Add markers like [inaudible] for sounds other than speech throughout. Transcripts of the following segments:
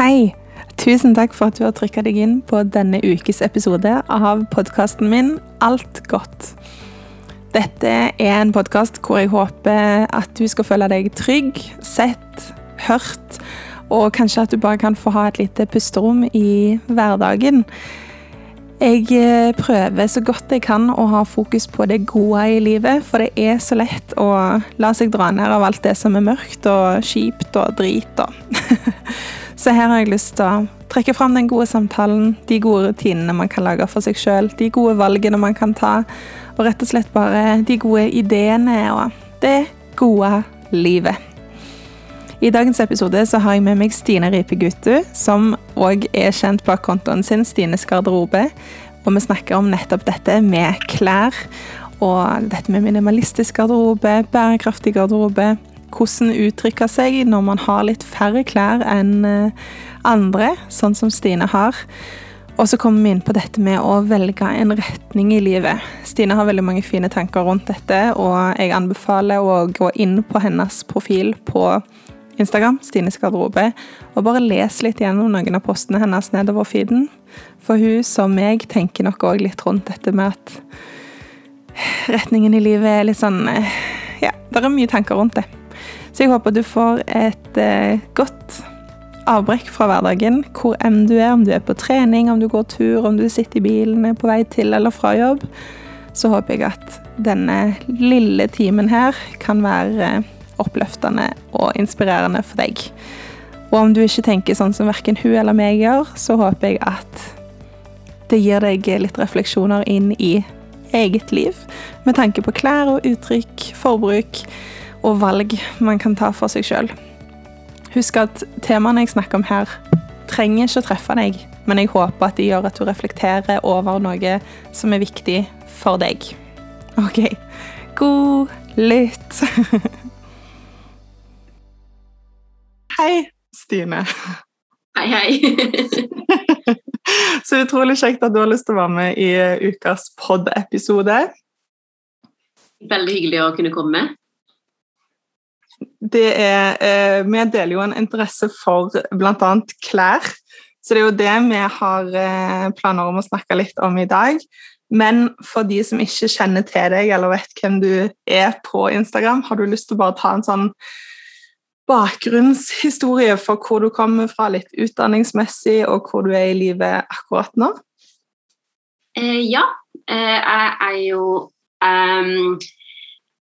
Hei! Tusen takk for at du har trykka deg inn på denne ukes episode av podkasten min Alt godt. Dette er en podkast hvor jeg håper at du skal føle deg trygg, sett, hørt, og kanskje at du bare kan få ha et lite pusterom i hverdagen. Jeg eh, prøver så godt jeg kan å ha fokus på det gode i livet, for det er så lett å la seg dra ned av alt det som er mørkt og kjipt og drit og [laughs] Så her har jeg lyst til å trekke fram den gode samtalen, de gode rutinene man kan lage for seg sjøl, de gode valgene man kan ta, og rett og slett bare de gode ideene og det gode livet. I dagens episode så har jeg med meg Stine Ripe Guttu, som òg er kjent bak kontoen sin Stines garderobe. Og vi snakker om nettopp dette med klær. Og dette med minimalistisk garderobe, bærekraftig garderobe. Hvordan uttrykke seg når man har litt færre klær enn eh, andre, sånn som Stine har. Og så kommer vi inn på dette med å velge en retning i livet. Stine har veldig mange fine tanker rundt dette, og jeg anbefaler å gå inn på hennes profil på Instagram, Stines garderobe, og bare les litt gjennom noen av postene hennes nedover feeden. For hun som meg tenker nok òg litt rundt dette med at retningen i livet er litt sånn eh, Ja, det er mye tanker rundt det. Så jeg håper du får et eh, godt avbrekk fra hverdagen, hvor enn du er, om du er på trening, om du går tur, om du sitter i bilen, på vei til eller fra jobb. Så håper jeg at denne lille timen her kan være oppløftende og inspirerende for deg. Og om du ikke tenker sånn som verken hun eller meg gjør, så håper jeg at det gir deg litt refleksjoner inn i eget liv, med tanke på klær og uttrykk, forbruk og valg man kan ta for seg sjøl. Husk at temaene jeg snakker om her, trenger ikke å treffe deg, men jeg håper at de gjør at du reflekterer over noe som er viktig for deg. OK, god lytt! [laughs] Hei, Stine. Hei, hei. [laughs] Så utrolig kjekt at du har lyst til å være med i ukas pod-episode. Veldig hyggelig å kunne komme. Det er, eh, vi deler jo en interesse for bl.a. klær, så det er jo det vi har eh, planer om å snakke litt om i dag. Men for de som ikke kjenner til deg eller vet hvem du er på Instagram, har du lyst til å bare ta en sånn bakgrunnshistorie for hvor du kommer fra, litt utdanningsmessig, og hvor du er i livet akkurat nå? Eh, ja. Eh, jeg er jo um,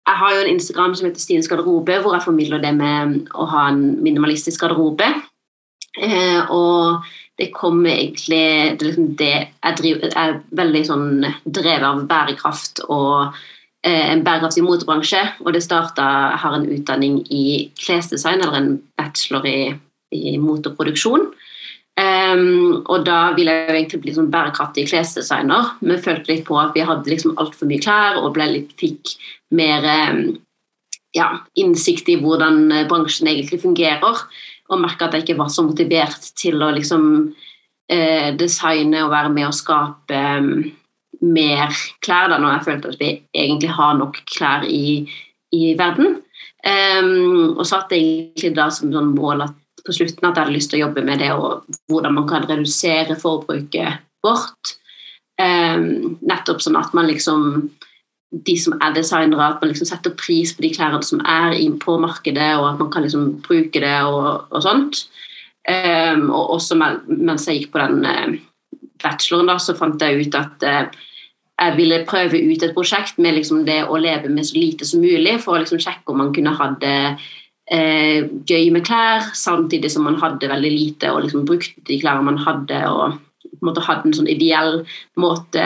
Jeg har jo en Instagram som heter Stines garderobe, hvor jeg formidler det med å ha en minimalistisk garderobe. Eh, og det kommer egentlig det, liksom det jeg, driver, jeg er veldig sånn drevet av bærekraft og Eh, en bærekraftig motebransje. Og det starta Jeg har en utdanning i klesdesign, eller en bachelor i, i moteproduksjon. Um, og da ville jeg jo egentlig bli sånn bærekraftig klesdesigner, men følte litt på at vi hadde liksom altfor mye klær og ble litt, fikk mer um, ja, innsikt i hvordan eh, bransjen egentlig fungerer. Og merka at jeg ikke var så motivert til å liksom uh, designe og være med å skape um, mer klær, da, når jeg følte at vi egentlig har nok klær i, i verden. Og satte egentlig da som sånn mål at på slutten at jeg hadde lyst til å jobbe med det og hvordan man kan redusere forbruket vårt. Um, nettopp sånn at man liksom de som er designere, at man liksom setter pris på de klærne som er på markedet, og at man kan liksom bruke det og, og sånt. Um, og også mens jeg gikk på den uh, bacheloren, da, så fant jeg ut at uh, jeg ville prøve ut et prosjekt med liksom det å leve med så lite som mulig, for å liksom sjekke om man kunne hatt eh, gøy med klær, samtidig som man hadde veldig lite og liksom brukte de klærne man hadde, og på en måte hadde en sånn ideell måte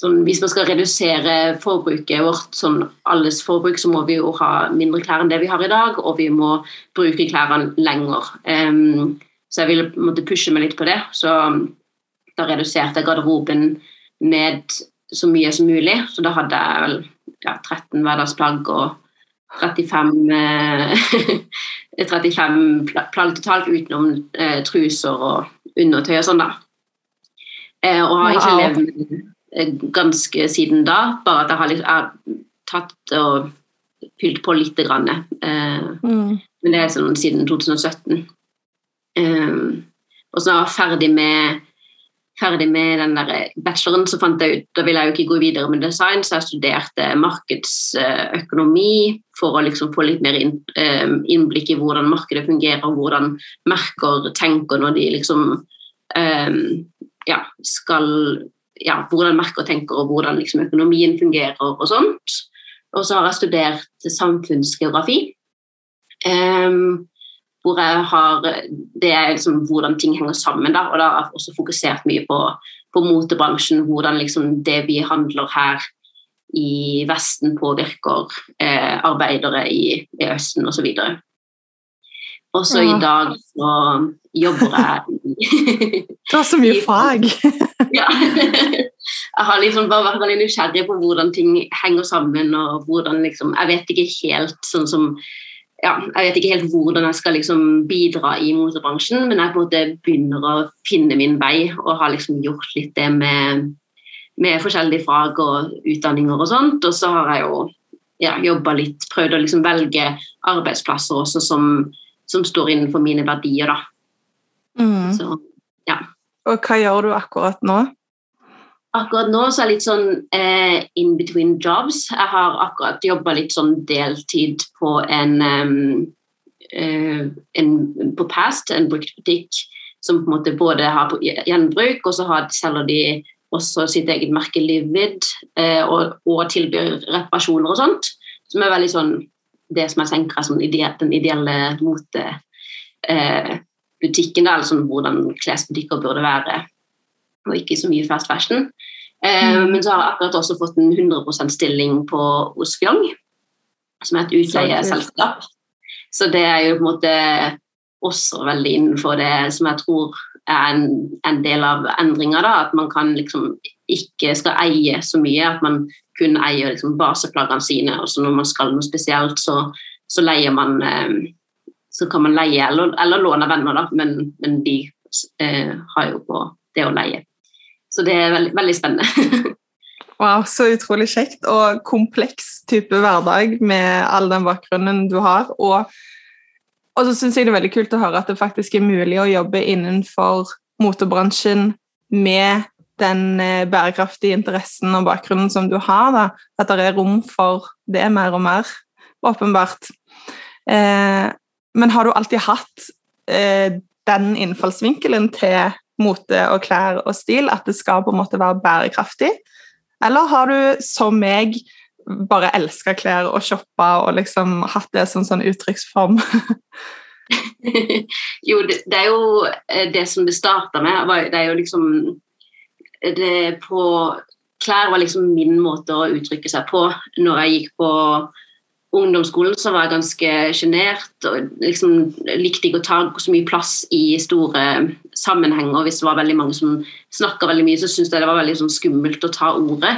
sånn, Hvis man skal redusere forbruket vårt, sånn alles forbruk, så må vi jo ha mindre klær enn det vi har i dag, og vi må bruke klærne lenger. Um, så jeg ville måtte pushe meg litt på det. Så da reduserte jeg garderoben ned så mye som mulig. Så da hadde jeg vel ja, 13 hverdagsplagg og 35, eh, [laughs] 35 plagg totalt utenom eh, truser og undertøy og sånn, da. Eh, og har egentlig levd med eh, ganske siden da, bare at jeg har, jeg tatt og fylt på lite grann. Eh, mm. Men det er sånn siden 2017. Um, og så er jeg ferdig med, ferdig med den der bacheloren, så fant jeg ut da ville jeg jo ikke gå videre med design, så jeg studerte markedsøkonomi for å liksom få litt mer innblikk i hvordan markedet fungerer, hvordan merker tenker når de liksom um, ja, skal ja, hvordan merker tenker, og hvordan liksom, økonomien fungerer og sånt. Og så har jeg studert samfunnsgeografi. Um, hvor jeg har Det er liksom hvordan ting henger sammen, da, og da har jeg også fokusert mye på, på motebransjen. Hvordan liksom det vi handler her i Vesten, påvirker eh, arbeidere i, i Østen osv. Også ja. i dag så jobber jeg Du har så mye [laughs] fag! [laughs] ja. Jeg har liksom bare vært veldig nysgjerrig på hvordan ting henger sammen, og hvordan liksom Jeg vet ikke helt sånn som ja, jeg vet ikke helt hvordan jeg skal liksom bidra i motebransjen, men jeg på en måte begynner å finne min vei og har liksom gjort litt det med, med forskjellige fag og utdanninger og sånt. Og så har jeg jo ja, jobba litt, prøvd å liksom velge arbeidsplasser også som, som står innenfor mine verdier, da. Mm. Så, ja. Og hva gjør du akkurat nå? Akkurat nå så er jeg litt sånn eh, in between jobs. Jeg har akkurat jobba litt sånn deltid på en, um, uh, en på Past, en bruktbutikk som på en måte både har gjenbruk, og så har, selger de også sitt eget merke Livid eh, og, og, tilbyr reparasjoner og sånt. Som er veldig sånn det som jeg tenker er sånn ide den ideelle motebutikken. Eh, butikken, eller sånn hvordan klesbutikker burde være og ikke så mye fast fashion. Eh, mm. Men så har jeg akkurat også fått en 100% stilling på Osfjong, som er et utleieselskap. Så det er jo på en måte også veldig innenfor det som jeg tror er en, en del av endringa. At man kan liksom ikke skal eie så mye, at man kun eier liksom baseplaggene sine. Og så når man skal noe spesielt, så, så leier man eh, Så kan man leie eller, eller låne venner, da, men, men de eh, har jo på det å leie. Så det er veldig, veldig spennende. [laughs] wow, så utrolig kjekt og kompleks type hverdag med all den bakgrunnen du har. Og, og så syns jeg det er veldig kult å høre at det faktisk er mulig å jobbe innenfor motebransjen med den eh, bærekraftige interessen og bakgrunnen som du har. Da. At det er rom for det mer og mer, åpenbart. Eh, men har du alltid hatt eh, den innfallsvinkelen til mote og klær og stil, at det skal på en måte være bærekraftig? Eller har du, som meg, bare elska klær og shoppa og liksom hatt det som sånn uttrykksform? [laughs] jo, det, det, er jo eh, det som det starta med. Det er jo liksom det på Klær var liksom min måte å uttrykke seg på når jeg gikk på ungdomsskolen så var jeg ganske sjenert og liksom likte ikke å ta så mye plass i store sammenhenger. Hvis det var veldig mange som snakka veldig mye, så syntes jeg det var veldig sånn skummelt å ta ordet.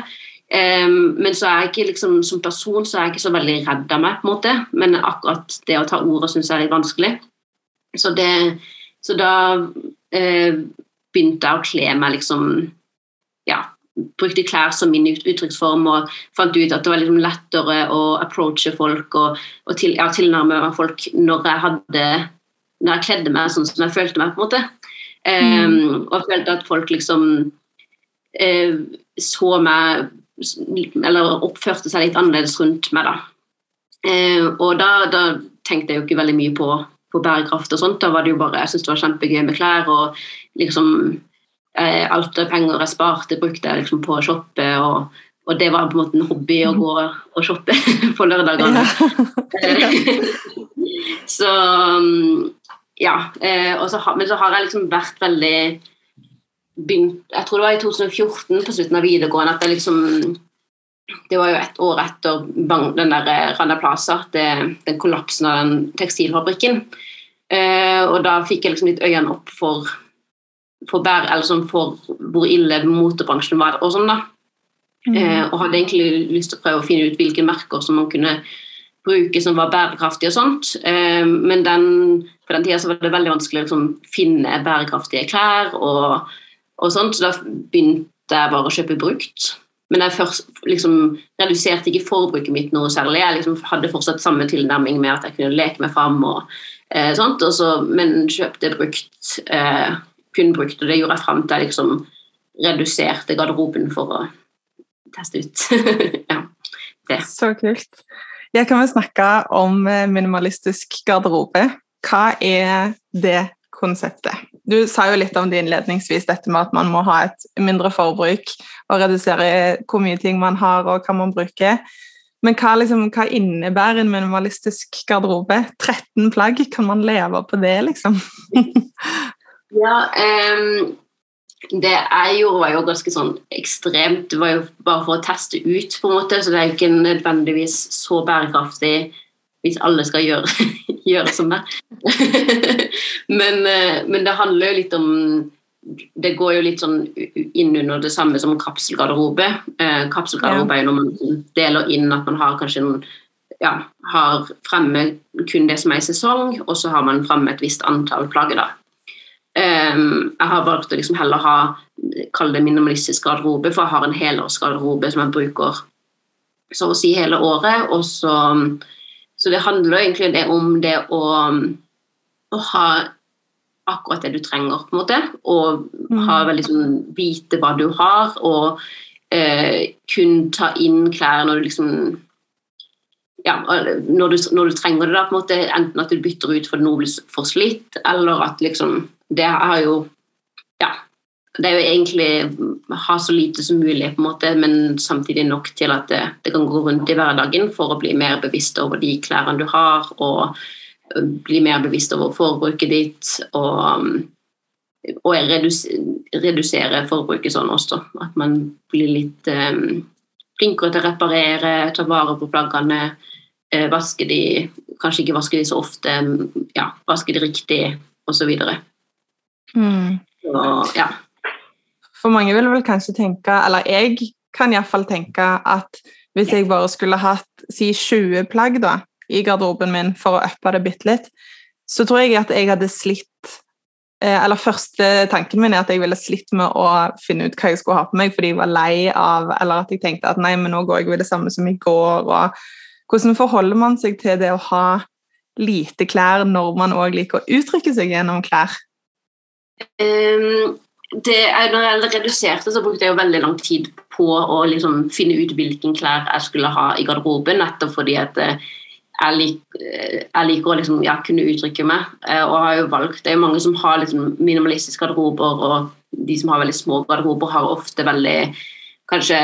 Um, men så er jeg ikke liksom, som person så er jeg ikke så veldig redd av meg, på en måte. men akkurat det å ta ordet syns jeg er litt vanskelig. Så, det, så da uh, begynte jeg å kle meg liksom ja, brukte klær som min uttrykksform og fant ut at det var liksom lettere å approache folk og, og til, ja, tilnærme folk når jeg hadde når jeg kledde meg sånn som jeg følte meg. på en måte. Um, mm. Og følte at folk liksom uh, så meg Eller oppførte seg litt annerledes rundt meg. da. Uh, og da, da, tenkte jeg jo ikke veldig mye på, på bærekraft og sånt. Da var det jo bare, Jeg syntes det var kjempegøy med klær. og liksom alt penger jeg sparte, brukte jeg liksom på å shoppe. Og, og, det var på en måte en hobby å gå og shoppe [laughs] på lørdagene. [laughs] så ja. Og så, men så har jeg liksom vært veldig begynt, Jeg tror det var i 2014, på slutten av videregående, at jeg liksom det var jo et år etter den der eh, Rana Plaza, det, den kollapsen av den tekstilfabrikken. Eh, og da fikk jeg liksom litt øynene opp for for, bære, sånn for hvor ille motebransjen var. og sånn da. Mm. Eh, og hadde egentlig lyst til å prøve å finne ut hvilke merker som man kunne bruke som var bærekraftige og sånt. Eh, men den, på den tida var det veldig vanskelig å liksom, finne bærekraftige klær og, og, sånt, så da begynte jeg bare å kjøpe brukt. Men jeg først, liksom, reduserte ikke forbruket mitt noe særlig. Jeg liksom, hadde fortsatt samme tilnærming med at jeg kunne leke meg fram og Eh, sånt, Og så, men kjøpte brukt, eh, kun brukt, og det gjorde jeg fram til jeg liksom reduserte garderoben for å teste ut. [laughs] ja, det. Så kult. Jeg kan vel snakke om eh, minimalistisk garderobe. Hva er det konseptet? Du sa jo litt om det innledningsvis, dette med at man må ha et mindre forbruk og redusere hvor mye ting man har og hva man bruker. Men hva, liksom, hva innebærer en minimalistisk garderobe? 13 plagg, kan man leve på det, liksom? [laughs] ja, um, det jeg gjorde, var jo ganske sånn ekstremt. Det var jo bare for å teste ut, på en måte, så det er jo ikke nødvendigvis så bærekraftig hvis alle skal gjøre, [laughs] gjøre som meg. [laughs] men, eh, men, det handler jo litt om Det går jo litt sånn inn under det samme som kapselgarderobe. Eh, kapselgarderobe er jo når man deler inn at man har kanskje noen ja, har fremme kun det som er i sesong, og så har man fremme et visst antall plagg. da. Um, jeg har valgt å liksom heller ha kall det minimalistisk garderobe, for jeg har en helårsgarderobe som jeg bruker så å si hele året. og så så det handler egentlig det om det å, å, ha akkurat det du trenger, på en måte. Og mm. ha veldig sånn Vite hva du har, og eh, kun ta inn klær når du liksom ja, når du, når du, trenger det, da, på en måte, enten at du bytter ut fordi noe blir for slitt, eller at liksom Det har jo Ja. Det er jo egentlig ha så lite som mulig, på en måte, men samtidig nok til at det, det, kan gå rundt i hverdagen for å bli mer bevisst over de klærne du har, og bli mer bevisst over forbruket ditt. og, og redusere forbruket sånn også. At man blir litt um, flinkere til å reparere, ta vare på plaggene. Uh, vaske de, kanskje ikke vaske de så ofte, ja, vaske de riktig, osv. Mm. Så, ja. For mange vil vel kanskje tenke, eller jeg kan iallfall tenke, at hvis jeg bare skulle hatt si 20 plagg da, i garderoben min for å uppe det bitte litt, så tror jeg at jeg hadde slitt eh, Eller første tanken min er at jeg ville slitt med å finne ut hva jeg skulle ha på meg fordi jeg var lei av Eller at jeg tenkte at nei, men nå går jeg jo det samme som i går. og Hvordan forholder man seg til det å ha lite klær når man òg liker å uttrykke seg gjennom klær? Um, det, når jeg reduserte, så brukte jeg jo veldig lang tid på å liksom finne ut hvilken klær jeg skulle ha i garderoben, nettopp fordi at eh, jeg, lik, eh, jeg liker å liksom, ja, kunne uttrykke meg. Eh, og har jo valgt, Det er jo mange som har liksom minimalistiske garderober, og de som har veldig små garderober, har ofte veldig kanskje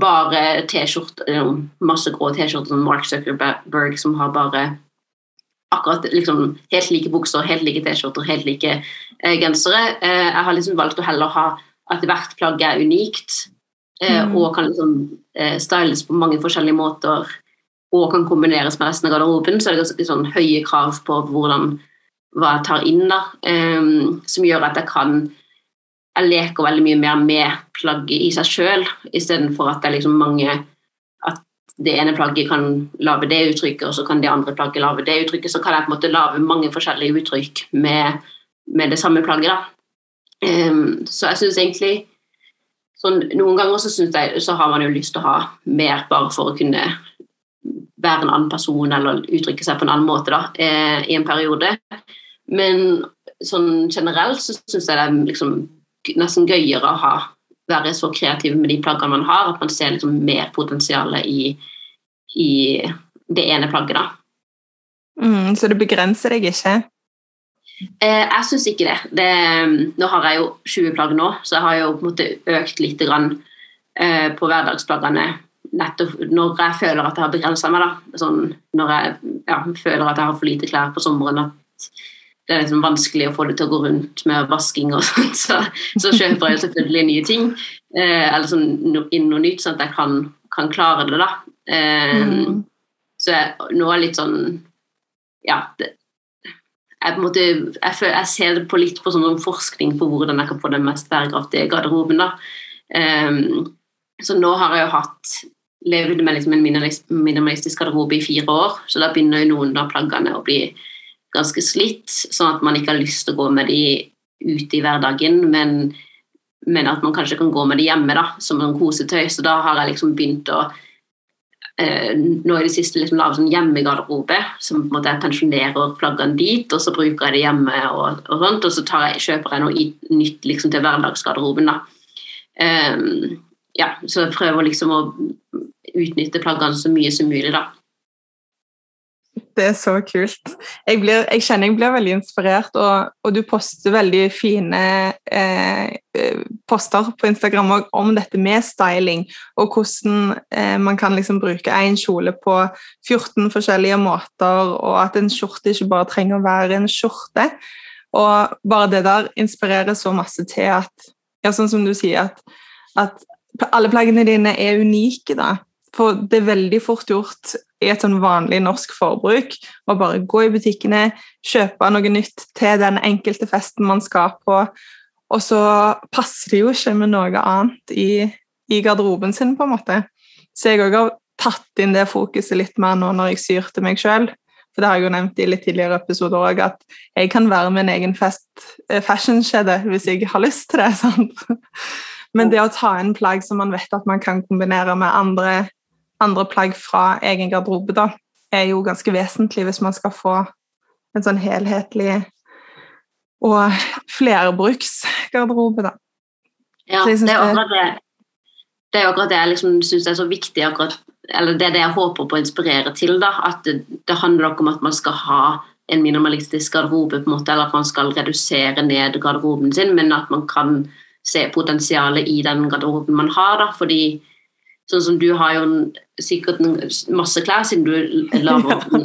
bare T-skjorte, masse grå T-skjorter som Mark Zuckerberg, som har bare akkurat liksom, helt like bukser, helt like T-skjorter, helt like eh, gensere. Eh, jeg har liksom valgt å heller ha at hvert plagg er unikt eh, mm. og kan liksom eh, styles på mange forskjellige måter og kan kombineres med resten av garderoben, så er det ganske sånn, høye krav på hvordan, hva jeg tar inn, da, eh, som gjør at jeg kan jeg leker veldig mye mer med plagget i seg sjøl, istedenfor at det er liksom mange det ene plagget kan lage det uttrykket, og så kan det andre plagget lage det uttrykket. Så kan jeg på en måte lage mange forskjellige uttrykk med, med det samme plagget. Um, så jeg syns egentlig sånn, Noen ganger så, jeg, så, har man jo lyst til å ha mer bare for å kunne være en annen person eller uttrykke seg på en annen måte da, eh, i en periode. Men sånn generelt så syns jeg det er liksom nesten gøyere å ha være så kreativ med de plaggene man har, at man ser liksom mer potensial i, i, det ene plagget. da. Mm, så det begrenser deg ikke? Eh, jeg syns ikke det. det. Nå har jeg jo 20 plagg nå, så jeg har jo på en måte økt litt grann, eh, på hverdagsplaggene nettopp når jeg føler at jeg har begrensa meg. da. Sånn, når jeg ja, føler at jeg har for lite klær på sommeren. at det er liksom vanskelig å få det til å gå rundt med vasking og [laughs] sånt, så, så kjøper jeg selvfølgelig nye ting. Eh, eller sånn inn noe nytt, sånn at jeg kan, kan klare det, da. Eh, mm. Så jeg, nå er litt sånn Ja. Det, jeg, på en måte, jeg, føler, jeg, ser det på litt på sånn forskning på hvordan jeg kan få den mest bærekraftige garderoben. da. Um, så nå har jeg jo hatt levd med liksom en minimalistisk garderobe i fire år, så da begynner jo noen av plaggene å bli ganske slitt, sånn at man ikke har lyst til å gå med de ute i hverdagen, men, men at man kanskje kan gå med de hjemme da, som en kosetøy. Så da har jeg liksom begynt å eh, nå i det siste liksom lage sånn hjemmegarderobe, som på en måte jeg pensjonerer plaggene dit, og så bruker jeg det hjemme, og, og sånt, og så jeg, kjøper jeg noe nytt liksom, til hverdagsgarderoben. da. Um, ja, så jeg prøver liksom å utnytte plaggene så mye som mulig, da. Det er så kult. Jeg, blir, jeg kjenner jeg blir veldig inspirert, og, og du poster veldig fine eh, poster på Instagram om dette med styling, og hvordan eh, man kan liksom bruke én kjole på 14 forskjellige måter, og at en skjorte ikke bare trenger å være en skjorte. Og bare det der inspirerer så masse til at ja, sånn som du sier, at, at alle plaggene dine er unike. da. For det er veldig fort gjort i et sånn vanlig norsk forbruk å bare gå i butikkene, kjøpe noe nytt til den enkelte festen man skal på, og så passer det jo ikke med noe annet i, i garderoben sin, på en måte. Så jeg òg har tatt inn det fokuset litt mer nå når jeg syr til meg sjøl. For det har jeg jo nevnt i litt tidligere episoder òg, at jeg kan være min egen eh, fashion-kjede hvis jeg har lyst til det. [laughs] sant? Men det å ta inn plagg som man vet at man kan kombinere med andre andre plagg fra egen garderobe, da, er jo ganske vesentlig hvis man skal få en sånn helhetlig og flerbruksgarderobe, da. Ja, det er akkurat det. Det er akkurat det jeg liksom syns er så viktig, akkurat, eller det er det jeg håper på å inspirere til. da, At det, det handler ikke om at man skal ha en minimalistisk garderobe, på en måte, eller at man skal redusere ned garderoben sin, men at man kan se potensialet i den garderoben man har. da, fordi Sånn som du har jo sikkert masse klær, siden du er lavere [laughs]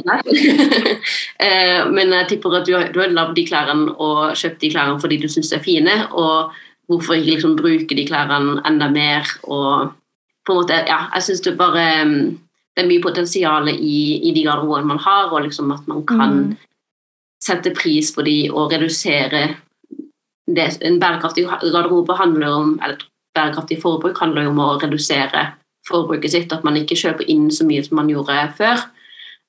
[laughs] eh, Men jeg tipper at du har, du har lagd de klærne og kjøpt de klærne fordi du syns de er fine. Og hvorfor ikke liksom bruke de klærne enda mer? Og på en måte, ja, jeg syns det bare det er mye potensial i, i de garderobene man har, og liksom at man kan mm. sette pris på de og redusere det. En bærekraftig garderobe handler om, eller bærekraftig forbruk handler jo om å redusere forbruket sitt, at man ikke kjøper inn så mye som man gjorde før.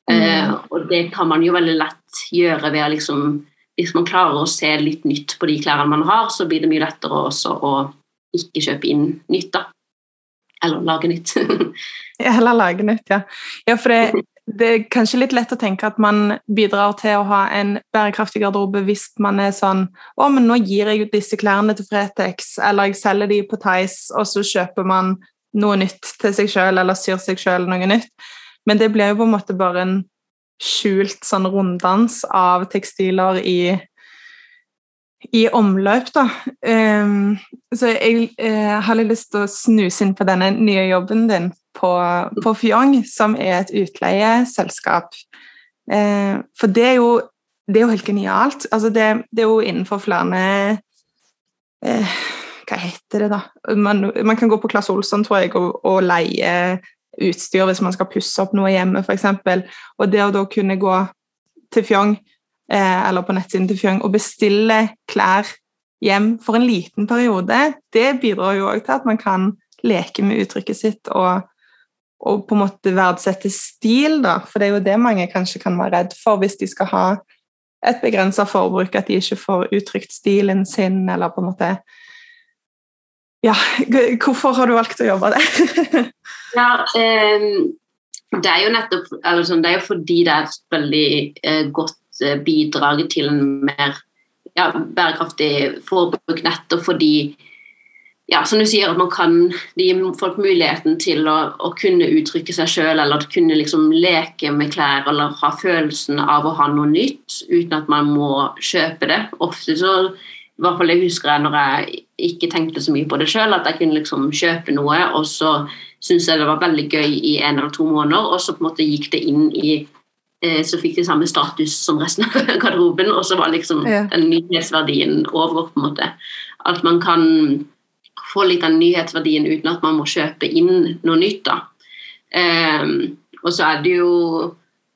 Mm. Eh, og det kan man jo veldig lett gjøre ved å liksom Hvis man klarer å se litt nytt på de klærne man har, så blir det mye lettere også å ikke kjøpe inn nytt, da. Eller lage nytt. [laughs] Eller lage nytt, ja. ja for det, det er kanskje litt lett å tenke at man bidrar til å ha en bærekraftig garderobe hvis man er sånn Å, men nå gir jeg ut disse klærne til Fretex, eller jeg selger de på Theis', og så kjøper man noe nytt til seg sjøl, eller syr seg sjøl noe nytt. Men det blir jo på en måte bare en skjult sånn runddans av tekstiler i, i omløp, da. Um, så jeg uh, har litt lyst til å snuse inn på denne nye jobben din på, på Fjong, som er et utleieselskap. Uh, for det er, jo, det er jo helt genialt. Altså det, det er jo innenfor flere uh, hva heter det, da? Man, man kan gå på Claes Olsson tror jeg, og, og, leie utstyr hvis man skal pusse opp noe hjemme, f.eks. Og det å da kunne gå til Fjong, eh, eller på nettsiden til Fjong, og bestille klær hjem for en liten periode, det bidrar jo òg til at man kan leke med uttrykket sitt og, og på en måte verdsette stil, da. For det er jo det mange kanskje kan være redd for hvis de skal ha et begrensa forbruk, at de ikke får uttrykt stilen sin, eller på en måte ja, hvorfor har du valgt å jobbe der? [laughs] ja, um, det er jo nettopp altså, Det er jo fordi det er et veldig uh, godt uh, bidrag til en mer ja, bærekraftig forbruk, nettopp fordi ja, som du sier, at man kan gi folk muligheten til å, å kunne uttrykke seg sjøl, eller kunne liksom leke med klær eller ha følelsen av å ha noe nytt uten at man må kjøpe det. Ofte så i hvert fall det husker jeg når jeg ikke tenkte så mye på det sjøl, at jeg kunne liksom kjøpe noe, og så syntes jeg det var veldig gøy i en eller to måneder, og så på en måte gikk det inn i eh, Så fikk det samme status som resten av [laughs] garderoben, og så var liksom ja. den nyhetsverdien over, på en måte. At man kan få litt av nyhetsverdien uten at man må kjøpe inn noe nytt, da. Um, og så er det jo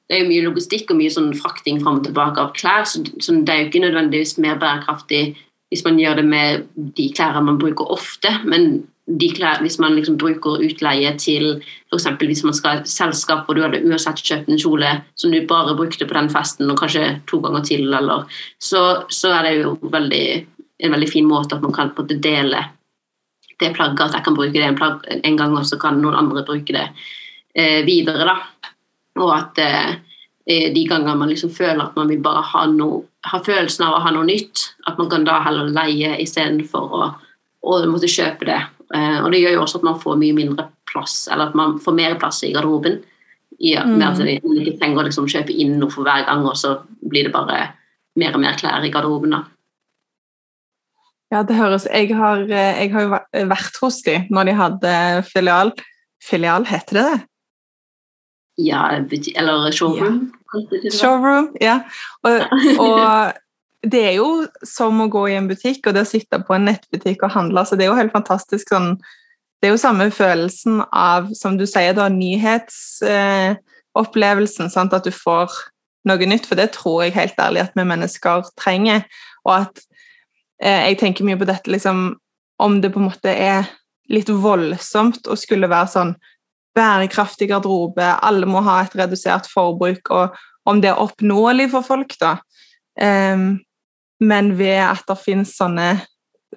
det er jo mye logistikk og mye sånn frakting fram og tilbake av klær, så, så det er jo ikke nødvendigvis mer bærekraftig hvis man gjør det med de klærne man bruker ofte. Men klær, hvis man liksom bruker utleie til f.eks. hvis man skal ha et selskap og du hadde uansett kjøpt en kjole som du bare brukte på den festen og kanskje to ganger til, eller, så, så, er det jo veldig, en veldig fin måte at man kan på en dele det plagget. At jeg kan bruke det en, plagg, en gang, og så kan noen andre bruke det eh, videre, da. Og at eh, de ganger man liksom føler at man vil bare ha, noe, ha følelsen av å ha noe nytt, at man kan da heller leie istedenfor å, å måtte kjøpe det. Eh, og det gjør jo også at man får mye mindre plass, eller at man får mer plass i garderoben. Ja, mm. at man ikke trenger å liksom kjøpe inn noe for hver gang, og så blir det bare mer og mer klær i garderoben. da. Ja, det høres Jeg har, eh, jeg har jo vært hos dem når de hadde filial. Filial, heter det det? Ja, eller showroom. Ja. Showroom, ja. Og, og, [laughs] det er jo som å gå i en butikk og det å sitte på en nettbutikk og handle. så Det er jo helt fantastisk sånn Det er jo samme følelsen av, som du sier, da, nyhetsopplevelsen. Eh, at du får noe nytt, for det tror jeg helt ærlig at vi mennesker trenger. Og at eh, jeg tenker mye på dette liksom Om det på en måte er litt voldsomt å skulle være sånn bærekraftig garderobe, alle må ha et redusert forbruk, og om det er oppnåelig for folk, da. Um, men ved at det finnes sånne,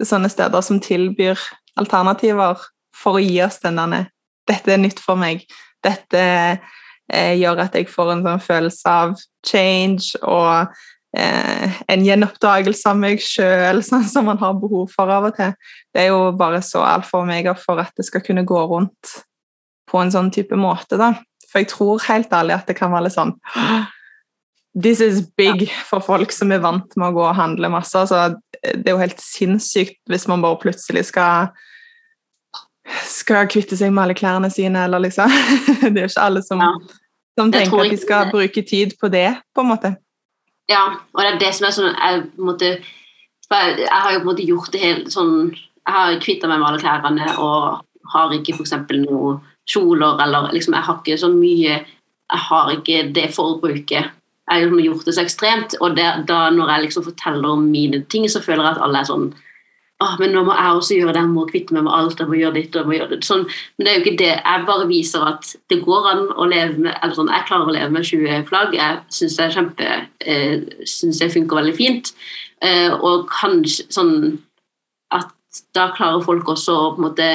sånne, steder som tilbyr alternativer for å gi oss den denne Dette er nytt for meg. Dette eh, gjør at jeg får en sånn følelse av change og eh, en gjenoppdagelse av meg sjøl, [laughs] sånn som man har behov for av og til. Det er jo bare så altfor og for at det skal kunne gå rundt på en sånn type måte. da. For jeg tror helt ærlig at det kan være litt sånn This is big for folk som er vant med å gå og handle masse. Altså, det er jo helt sinnssykt hvis man bare plutselig skal skal kvitte seg med alle klærne sine, eller liksom [laughs] Det er jo ikke alle som, som tenker at de skal bruke tid på det, på en måte. Ja, og det er det som er sånn Jeg, måtte, jeg har jo på en måte gjort det helt sånn Jeg har kvitta meg med alle klærne og har ikke f.eks. noe kjoler eller liksom Jeg har ikke så mye Jeg har ikke det forbruket jeg har liksom gjort det så ekstremt. Og det, da når jeg liksom forteller om mine ting, så føler jeg at alle er sånn Åh, men nå må jeg også gjøre det, jeg må kvitte meg med alt, jeg må gjøre ditt og gjøre det. Sånn, men det er jo ikke det. Jeg bare viser at det går an å leve med eller sånn, Jeg klarer å leve med 20 flagg. Jeg syns det er kjempe eh, synes det funker veldig fint. Eh, og kanskje sånn at da klarer folk også å på en måte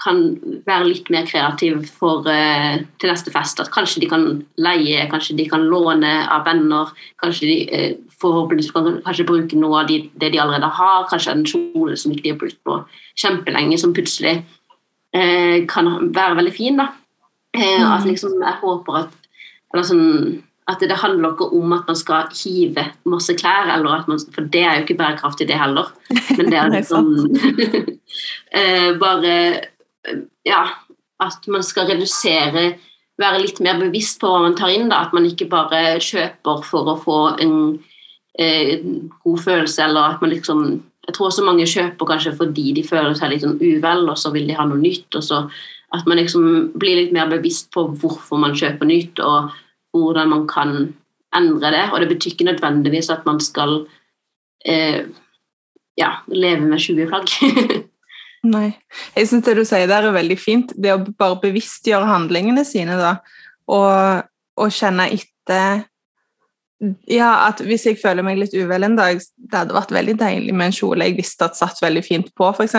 kan være litt mer kreativ for, uh, til neste fest. At kanskje de kan leie, kanskje de kan låne av venner. Kanskje de uh, forhåpentligvis kan kanskje bruke noe av de, det de allerede har. Kanskje en kjole som ikke de har brukt på kjempelenge, som plutselig uh, kan være veldig fin. da. Mm. At liksom, Jeg håper at sånn, at det handler ikke om at man skal hive masse klær, man, for det er jo ikke bærekraftig, det heller. Men det er [laughs] liksom [laughs] bare ja, at man skal redusere Være litt mer bevisst på hva man tar inn. Da. At man ikke bare kjøper for å få en eh, god følelse, eller at man liksom Jeg tror også mange kjøper kanskje fordi de føler seg litt sånn uvel, og så vil de ha noe nytt. og så At man liksom blir litt mer bevisst på hvorfor man kjøper nytt, og hvordan man kan endre det. Og det betyr ikke nødvendigvis at man skal eh, ja, leve med 20 flagg. [laughs] Nei. Jeg syns det du sier der er veldig fint. Det å bare bevisstgjøre handlingene sine, da. Og, og kjenne etter Ja, at hvis jeg føler meg litt uvel en dag, det hadde vært veldig deilig med en kjole jeg visste at satt veldig fint på, f.eks.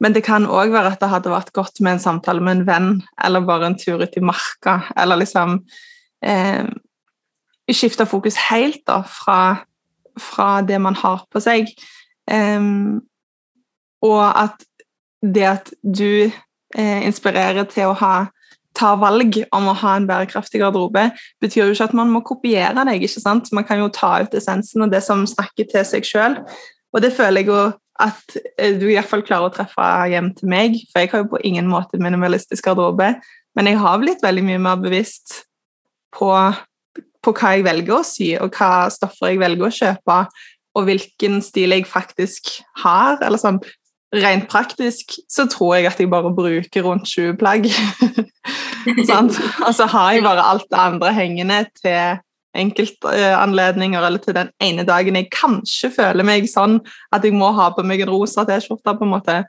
Men det kan òg være at det hadde vært godt med en samtale med en venn, eller bare en tur ut i marka, eller liksom eh, Skifte fokus helt da, fra, fra det man har på seg. Um, og at det at du eh, inspirerer til å ha, ta valg om å ha en bærekraftig garderobe, betyr jo ikke at man må kopiere deg. ikke sant? Man kan jo ta ut essensen og det som snakker til seg sjøl. Og det føler jeg jo at du i hvert fall klarer å treffe hjem til meg, for jeg har jo på ingen måte minimalistisk garderobe, men jeg har blitt veldig mye mer bevisst på, på hva jeg velger å sy, og hva stoffer jeg velger å kjøpe, og hvilken stil jeg faktisk har. eller sånn, rent praktisk så tror jeg at jeg bare bruker rundt 20 plagg. [laughs] Og så har jeg bare alt det andre hengende til enkeltanledninger eller til den ene dagen jeg kanskje føler meg sånn at jeg må ha på meg en rosa T-skjorte. på en måte.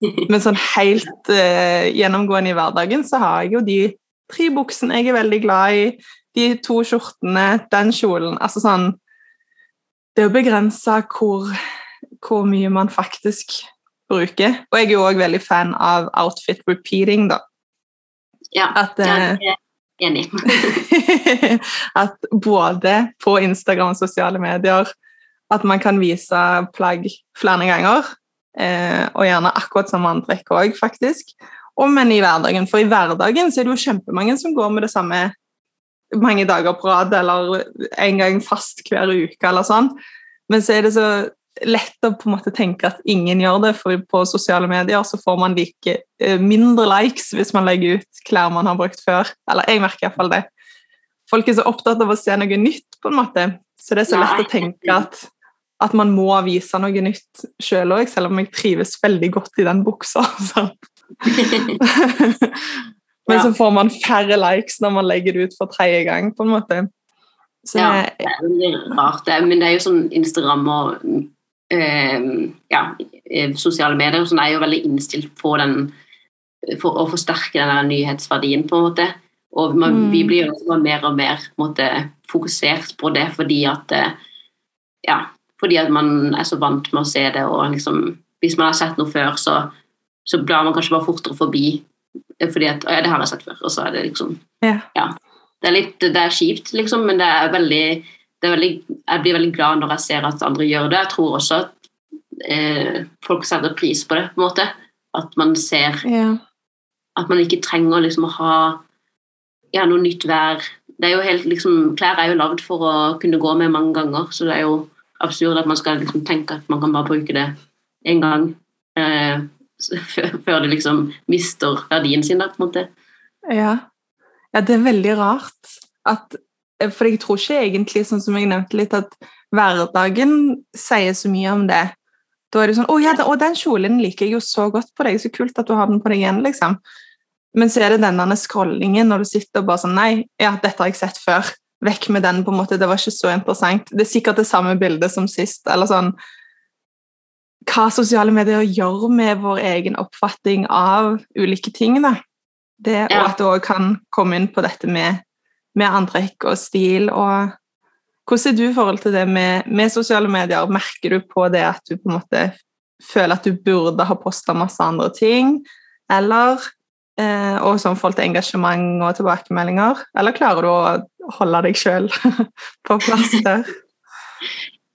Men sånn helt uh, gjennomgående i hverdagen så har jeg jo de tre buksene jeg er veldig glad i, de to skjortene, den kjolen altså sånn, Det er jo begrensa hvor, hvor mye man faktisk bruker. Og jeg er jo òg veldig fan av outfit repeating, da. Ja, At, eh, det er jeg enig. [laughs] at både på Instagram og sosiale medier at man kan vise plagg flere ganger, eh, og gjerne akkurat samme antrekk òg, faktisk. Og men i hverdagen, for i hverdagen så er det jo kjempemange som går med det samme mange dager på rad, eller en gang fast hver uke, eller sånn. Men så er det så lett å på en måte tenke at ingen gjør det, for på sosiale medier så får man like eh, mindre likes hvis man legger ut klær man har brukt før. Eller jeg merker iallfall det. Folk er så opptatt av å se noe nytt, på en måte. Så det er så lett å tenke at, at man må vise noe nytt sjøl òg, selv om jeg trives veldig godt i den buksa. [laughs] [laughs] Men så får man færre likes når man legger det ut for tredje gang, på en måte. Så Ja, det er veldig rart, det. Men det er jo sånn Instagram og ja, eh, sosiale medier sånn er jo veldig innstilt på den for å forsterke den nyhetsverdien, på en måte. Og man, Mm. vi blir jo også mer og mer på en måte, fokusert på det fordi at eh, ja, fordi at man er så vant med å se det, og liksom Hvis man har sett noe før, så, så blar man kanskje bare fortere forbi eh, fordi at «Å ja, det har jeg sett før, og så er det liksom ja. det er litt det er kjipt, liksom, men det er veldig, veldig Jeg blir veldig glad når jeg ser at andre gjør det. Jeg tror også at eh, folk setter pris på det, på en måte. At man ser Ja. at man ikke trenger liksom å ha ja, noe nytt hver det er jo helt, liksom, Klær er jo lagd for å kunne gå med mange ganger, så det er jo absurd at man skal liksom tenke at man kan bare bruke det én gang eh, [laughs] før, før det liksom mister verdien sin. Da, på en måte. Ja. ja, det er veldig rart. At, for jeg tror ikke egentlig, sånn som jeg nevnte litt, at hverdagen sier så mye om det. Da er det sånn 'Å ja, den kjolen liker jeg jo så godt på deg. Så kult at du har den på deg igjen', liksom. Men så er det denne scrollingen når du sitter og bare sånn 'Nei, ja, dette har jeg sett før'. Vekk med den, på en måte. Det var ikke så interessant. Det er sikkert det samme bildet som sist. Eller sånn Hva sosiale medier gjør med vår egen oppfatning av ulike ting, da. Det, og at det òg kan komme inn på dette med, med antrekk og stil. og Hvordan er du i forhold til det med, med sosiale medier? Merker du på det at du på en måte føler at du burde ha posta masse andre ting? Eller eh, Og sånn forhold til engasjement og tilbakemeldinger? Eller klarer du å holde deg sjøl [laughs] på plass der?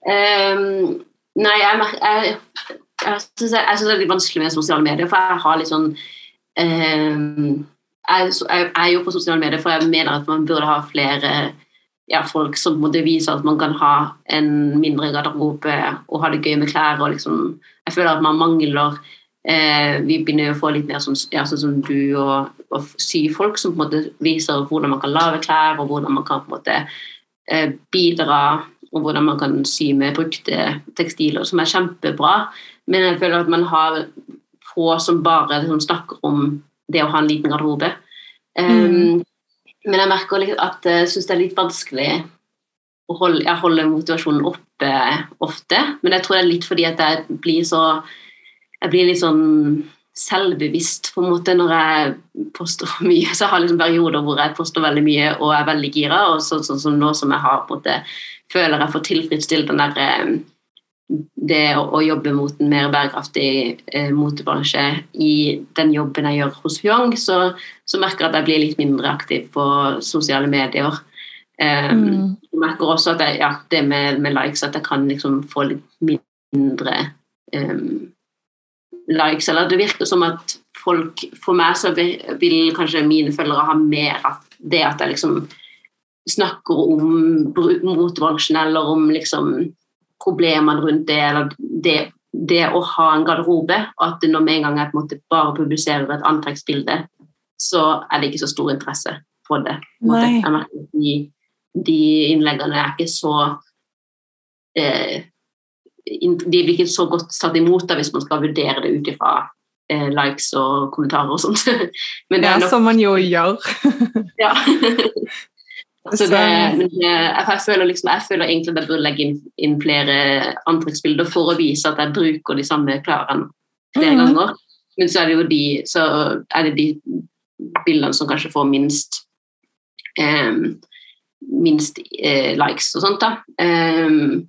um, [laughs] nei, jeg, jeg, jeg syns det er litt vanskelig med sosiale medier, for jeg har litt sånn ehm, jeg, jeg er jo på sosiale medier, for jeg mener at man burde ha flere ja, folk som måtte vise at man kan ha en mindre garderobe og ha det gøy med klær. og liksom, Jeg føler at man mangler eh, Vi begynner å få litt mer sånn, ja, sånn som du og, og syfolk som på en måte viser hvordan man kan lage klær, og hvordan man kan på en måte eh, bidra, og hvordan man kan sy med brukte tekstiler, som er kjempebra. Men jeg føler at man har få som bare liksom, snakker om det å ha en liten garderobe. Um, Men jeg merker litt at jeg syns det er litt vanskelig å holde, jeg holder motivasjonen oppe ofte. Men jeg tror det er litt fordi at jeg blir så Jeg blir litt sånn selvbevisst på en måte når jeg poster for mye. Så jeg har liksom perioder hvor jeg poster veldig mye og er veldig gira, og sånn som nå som jeg har på en måte føler jeg får tilfredsstilt den der eh, det å, å jobbe mot en mer bærekraftig eh, motebransje i den jobben jeg gjør hos Hyong, så, så merker jeg at jeg blir litt mindre aktiv på sosiale medier. Um, Mm. Jeg merker også at jeg, ja, det med, med likes at jeg kan liksom få litt mindre um, likes. Eller det virker som at folk For meg så vil, vil kanskje mine følgere ha mer av det at jeg liksom snakker om motebransjen eller om liksom problemene rundt det, eller det, det å ha en garderobe. og At når med en gang måte bare publiserer et antrekksbilde, så er det ikke så stor interesse for det. Jeg merker at de, de innleggene er ikke så eh, De blir ikke så godt satt imot da, hvis man skal vurdere det ut ifra eh, likes og kommentarer og sånt. [laughs] Men det er nok som man jo gjør. ja. [laughs] Så det, men jeg, føler liksom, jeg føler egentlig at jeg burde legge inn, inn flere antrekksbilder for å vise at jeg bruker de samme klærne flere mm. ganger. Men så er det jo de, så er det de bildene som kanskje får minst um, minst uh, likes og sånt. da. Um,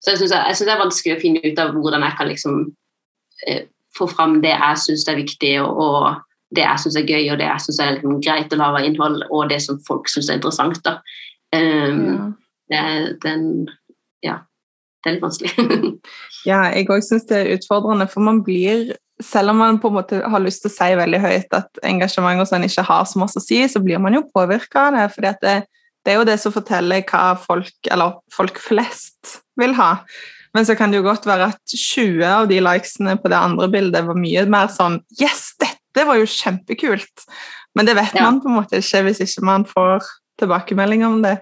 så jeg syns det er vanskelig å finne ut av hvordan jeg kan liksom uh, få fram det jeg syns er viktig, og, og det jeg syns er gøy, og det jeg syns er liksom greit å lage innhold, og det som folk syns er interessant. da. Um, ja. Det, den, ja, det er litt vanskelig. [laughs] ja, jeg òg syns det er utfordrende, for man blir selv om man på en måte har lyst til å si veldig høyt at engasjement og sånn ikke har så masse å si, så blir man jo påvirka av det. fordi det, det, er jo det som forteller hva folk, eller folk flest, vil ha. Men så kan det jo godt være at 20 av de likesene på det andre bildet var mye mer sånn Yes, dette var jo kjempekult! Men det vet ja. man på en måte ikke hvis ikke man får tilbakemelding om det.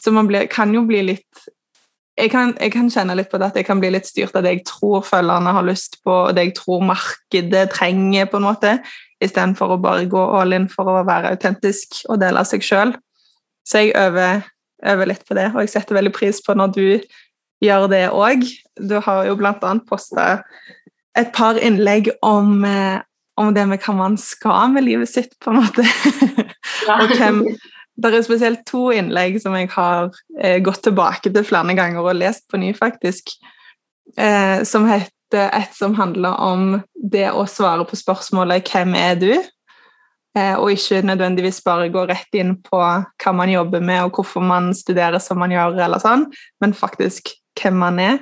Så man blir, kan jo bli litt jeg kan, jeg kan, kjenne litt på det at jeg kan bli litt styrt av det jeg tror følgerne har lyst på, og det jeg tror markedet trenger, på en måte, istedenfor å bare gå all in for å være autentisk og dele av seg sjøl. Så jeg øver, øver, litt på det, og jeg setter veldig pris på når du gjør det òg. Du har jo annet posta et par innlegg om, eh, om det med hva man skal med livet sitt, på en måte. Ja. og hvem det er spesielt to innlegg som jeg har eh, gått tilbake til flere ganger og lest på ny, faktisk. Eh, som heter et som handler om det å svare på spørsmålet 'Hvem er du?' Eh, og ikke nødvendigvis bare gå rett inn på hva man jobber med, og hvorfor man studerer som man gjør, eller sånn, men faktisk hvem man er.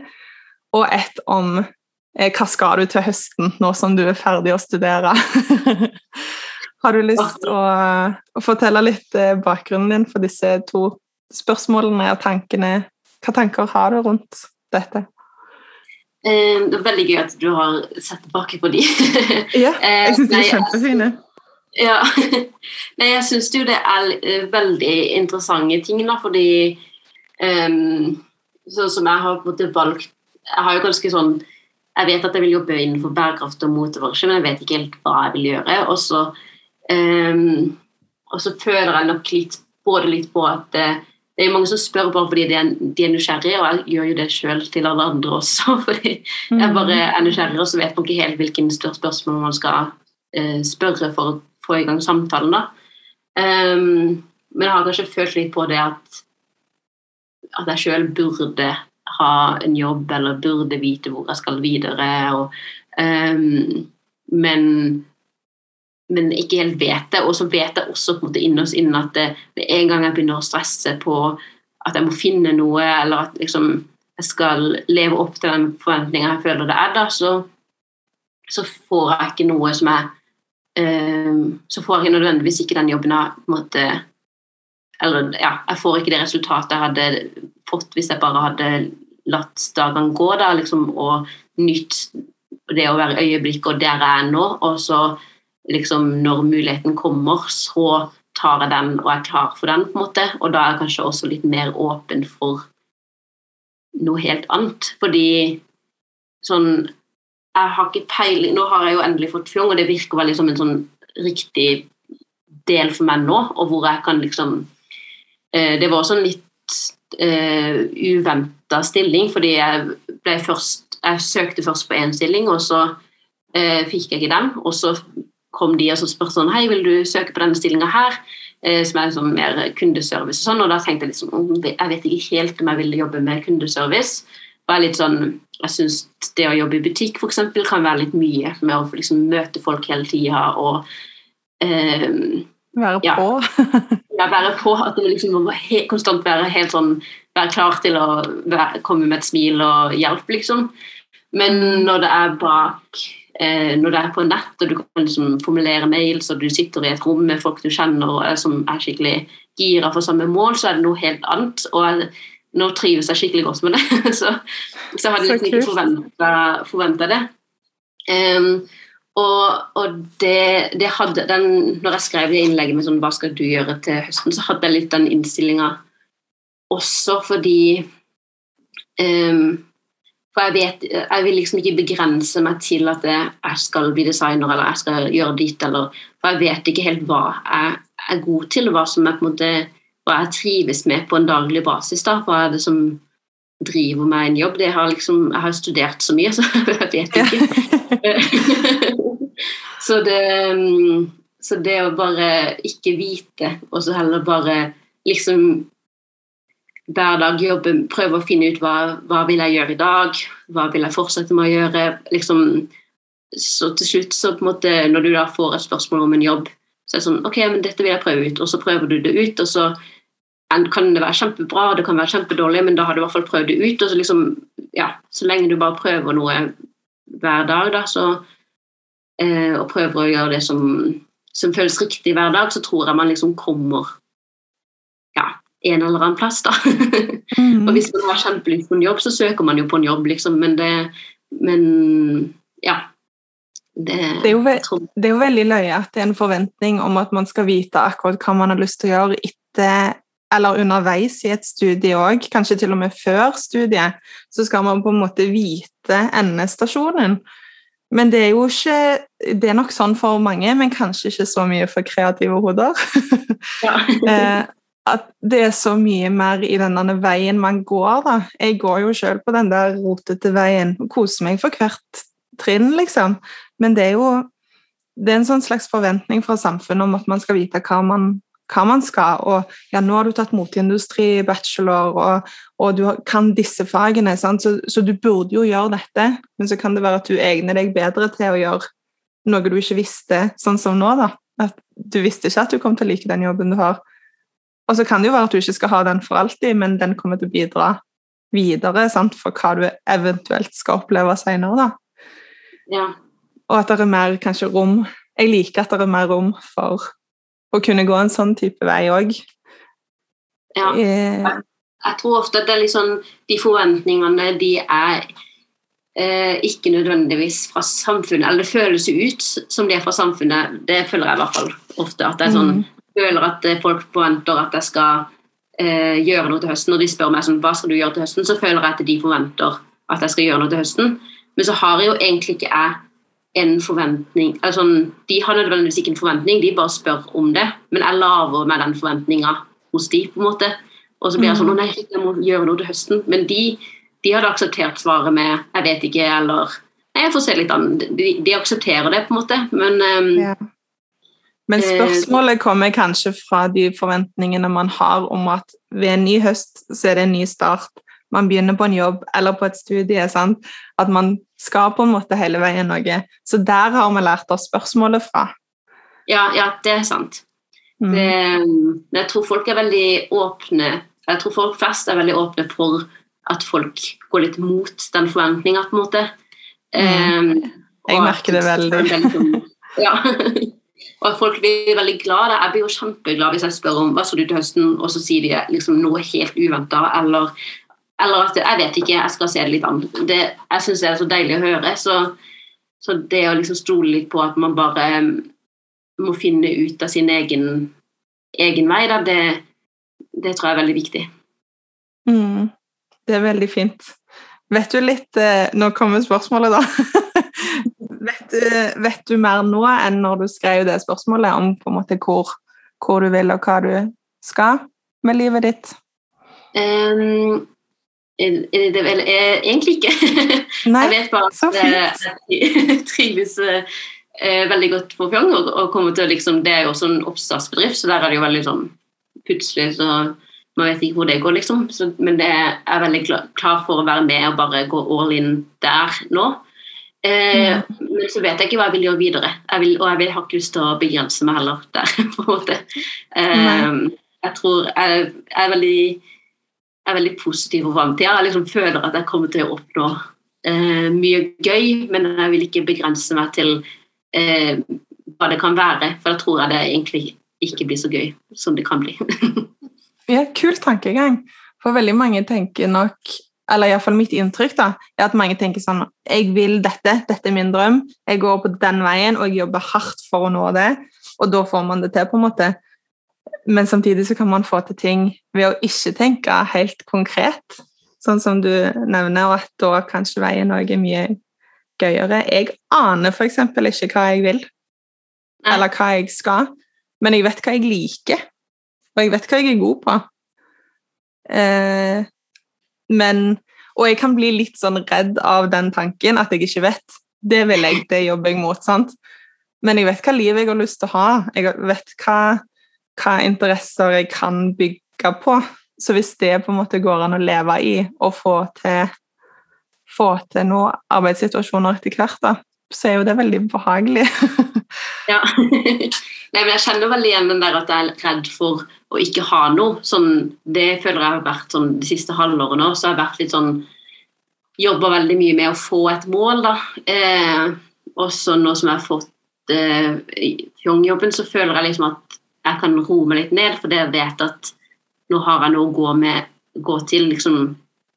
Og et om hva skal du til høsten, nå som du er ferdig å studere. [laughs] Har du lyst til å, å, fortelle litt eh, bakgrunnen din for disse to spørsmålene og tankene? Hva tanker har du rundt dette? Eh, det er veldig gøy at du har sett tilbake på de. [laughs] ja, jeg syns de er kjempefine. Ja. [laughs] Nei, jeg syns jo det er veldig interessante ting, da, fordi um, Sånn som jeg har på en måte valgt Jeg har jo ganske sånn Jeg vet at jeg vil jobbe innenfor bærekraft og motebransje, men jeg vet ikke helt hva jeg vil gjøre. Og så Um, og så føler jeg nok litt, både litt på at det, det er mange som spør bare fordi de er, de er nysgjerrige, og jeg gjør jo det sjøl til alle andre også. [laughs] fordi jeg bare er nysgjerrig, og så vet man ikke helt hvilken spørsmål man skal uh, spørre for å få i gang samtalen. da. Um, men jeg har kanskje følt litt på det at, at jeg sjøl burde ha en jobb, eller burde vite hvor jeg skal videre. Og, um, men men ikke helt vet det. Og så vet jeg også på en måte innerst inne at det, med en gang jeg begynner å stresse på at jeg må finne noe, eller at liksom, jeg skal leve opp til den forventninga jeg føler det er, da, så, så, får jeg ikke noe som jeg um, Så får jeg nødvendigvis ikke den jobben jeg på en måte Eller ja, jeg får ikke det resultatet jeg hadde fått hvis jeg bare hadde latt dagene gå, da, liksom, og nytt det å være i øyeblikket og der jeg er nå, og så liksom, når muligheten kommer, så tar jeg den og er klar for den. på en måte, Og da er jeg kanskje også litt mer åpen for noe helt annet. Fordi sånn Jeg har ikke peiling Nå har jeg jo endelig fått fjong, og det virker veldig som en sånn riktig del for meg nå, og hvor jeg kan liksom eh, Det var også litt eh, uventa stilling, fordi jeg først Jeg søkte først på én stilling, og så eh, fikk jeg ikke den. Og så kom de og så spurte sånn Hei, vil du søke på denne stillinga her? Eh, som er liksom mer kundeservice og sånn. Og da tenkte jeg liksom Jeg vet ikke helt om jeg ville jobbe med kundeservice. Var litt sånn, jeg syns det å jobbe i butikk for eksempel, kan være litt mye med å liksom møte folk hele tida og eh, Være ja, på? [laughs] ja, være på. At du liksom må konstant være helt sånn Være klar til å være, komme med et smil og hjelp, liksom. Men når det er bak eh, når det er på nett og du kan liksom formulere mails og du sitter i et rom med folk du kjenner og som er skikkelig gira for samme mål, så er det noe helt annet. Og jeg, nå trives jeg skikkelig godt med det. [laughs] så, så hadde liksom ikke forventa det. Um, og, og det, det, hadde den, når jeg skrev det innlegget med sånn, hva skal du gjøre til høsten, så hadde jeg litt den innstillinga også fordi um, for jeg vet, jeg vil liksom ikke begrense meg til at jeg skal bli designer eller jeg skal gjøre ditt, eller For jeg vet ikke helt hva jeg er god til, og hva som er på en måte hva jeg trives med på en daglig basis. da, Hva er det som driver meg en jobb? Det har liksom, jeg har studert så mye, så [laughs] jeg vet ikke. [laughs] så, det, så det å bare ikke vite, og så heller bare liksom hver dag jobbe, prøve å finne ut hva, hva vil jeg gjøre i dag, hva vil jeg fortsette med å gjøre. liksom så til slutt, så på en måte, når du da får et spørsmål om en jobb, så er det sånn Ok, men dette vil jeg prøve ut. Og så prøver du det ut, og så kan det være kjempebra, det kan være kjempedårlig, men da har du i hvert fall prøvd det ut. Og så liksom, ja, så lenge du bare prøver noe hver dag, da, så eh, Og prøver å gjøre det som, som føles riktig hver dag, så tror jeg man liksom kommer ja, en eller annen plass, da. [laughs] Mm. og hvis man har kjempelyst på en jobb, så søker man jo på en jobb, liksom, men det Men ja. Det, det, er jo, det, er jo, veldig løye at det er en forventning om at man skal vite akkurat hva man har lyst til å gjøre etter eller underveis i et studie òg, kanskje til og med før studiet, så skal man på en måte vite endestasjonen. Men det er jo ikke Det er nok sånn for mange, men kanskje ikke så mye for kreative hoder. [laughs] Ja. [laughs] Eh, at det er så mye mer i denne veien man går, da. Jeg går jo sjøl på den der rotete veien og koser meg for hvert trinn, liksom. Men det er jo det er en sånn slags forventning fra samfunnet om at man skal vite hva man, hva man skal. Og ja, nå har du tatt moteindustri-bachelor, og, og, du kan disse fagene, så, så, du burde jo gjøre dette. Men så kan det være at du egner deg bedre til å gjøre noe du ikke visste, sånn som nå. da. At du visste ikke at du kom til å like den jobben du har. Og så kan det jo være at du ikke skal ha den for alltid, men den kommer til å bidra videre sant, for hva du eventuelt skal oppleve senere. da. Ja. Og at det er mer kanskje rom Jeg liker at det er mer rom for å kunne gå en sånn type vei òg. Ja. Eh, jeg, jeg tror ofte at det er liksom, de forventningene de er eh, ikke nødvendigvis fra samfunnet, eller det føles ut som de er fra samfunnet. Det føler jeg i hvert fall ofte. at jeg sånn, mm. føler at folk forventer at jeg skal eh, gjøre noe til høsten. Når de spør meg sånn, hva skal du gjøre til høsten, så føler jeg at de forventer at jeg skal gjøre noe til høsten. Men så har jeg jo egentlig ikke jeg en forventning altså, De har nødvendigvis ikke en forventning, de bare spør om det. Men jeg laver meg den forventninga hos de, på en måte. Og så blir jeg sånn Å Nei, jeg må gjøre noe til høsten. Men de, de hadde akseptert svaret med 'jeg vet ikke', eller Nei, jeg får se litt an. De, de aksepterer det, på en måte, men um, ja. Men eh, spørsmålet kommer kanskje fra de forventningene man har om at ved en ny høst så er det en ny start man begynner på en jobb eller på et studie. Sant? At man skal på en måte hele veien noe. Så der har vi lært oss spørsmålet fra. Ja, ja det er sant. Mm. Det, jeg tror folk er veldig åpne Jeg tror folk flest er veldig åpne for at folk går litt mot den forventninga, på en måte. Mm. Um, jeg merker det veldig. Liksom, ja. [laughs] og at folk blir veldig glade. Jeg blir jo kjempeglad hvis jeg spør om hva skal du til høsten, og så sier de liksom noe helt uventa, eller eller at Jeg vet ikke, jeg skal se det litt an. Det, jeg syns det er så deilig å høre. Så, så, det å liksom stole litt på at man bare um, må finne ut av sin egen, egen vei, da, det, det, tror jeg er veldig viktig. Mm, det er veldig fint. Vet du litt eh, Nå kommer spørsmålet, da. [laughs] vet, du, vet, du, mer nå enn når du skrev det spørsmålet om på en måte hvor, hvor du vil, og hva du skal med livet ditt? Um, det vel egentlig ikke. [laughs] Nei, jeg vet bare at jeg [laughs] trives eh, veldig godt på Fjong. Og, til liksom, Det er jo også en oppstartsbedrift, så der er det jo veldig sånn plutselig så Man vet ikke hvor det går, liksom. Så, men det er, jeg veldig klar, klar, for å være med og bare gå all in der nå. Eh, mm. Men så vet jeg ikke hva jeg vil gjøre videre. Jeg vil, og jeg, vil, har ikke lyst til å begrense meg heller der. [laughs] på en måte. Eh, jeg tror jeg, jeg er veldig er veldig positiv for framtida. Jeg liksom føler at jeg kommer til å oppnå eh, mye gøy, men jeg vil ikke begrense meg til eh, hva det kan være, for da tror jeg det egentlig ikke blir så gøy som det kan bli. [laughs] ja, Kul tankegang. For veldig mange tenker nok eller iallfall mitt inntrykk, da, er at mange tenker sånn Jeg vil dette, dette er min drøm. Jeg går på den veien, og jeg jobber hardt for å nå det. Og da får man det til, på en måte. Men samtidig så kan man få til ting ved å ikke tenke helt konkret, sånn som du nevner, og at da kanskje veien òg er mye gøyere. Jeg aner f.eks. ikke hva jeg vil, eller hva jeg skal, men jeg vet hva jeg liker, og jeg vet hva jeg er god på. Eh, men Og jeg kan bli litt sånn redd av den tanken, at jeg ikke vet. Det vil jeg, det jobber jeg mot, sant? Men jeg vet hva liv jeg har lyst til å ha. Jeg vet hva hva interesser jeg kan bygge på. Så hvis det på en måte går an å leve i og få til, få til noen arbeidssituasjoner etter hvert, da, så er jo det veldig behagelig. ja. Nei, men jeg kjenner veldig igjen den der at jeg er redd for å ikke ha noe. Sånn, det føler jeg har vært sånn de siste halvårene nå. Så jeg vært litt sånn Jobba veldig mye med å få et mål, da. Eh, også nå som jeg har fått eh, Fjong-jobben, så føler jeg liksom at jeg kan roe meg litt ned, fordi jeg vet at nå har jeg noe å gå, med, gå til liksom,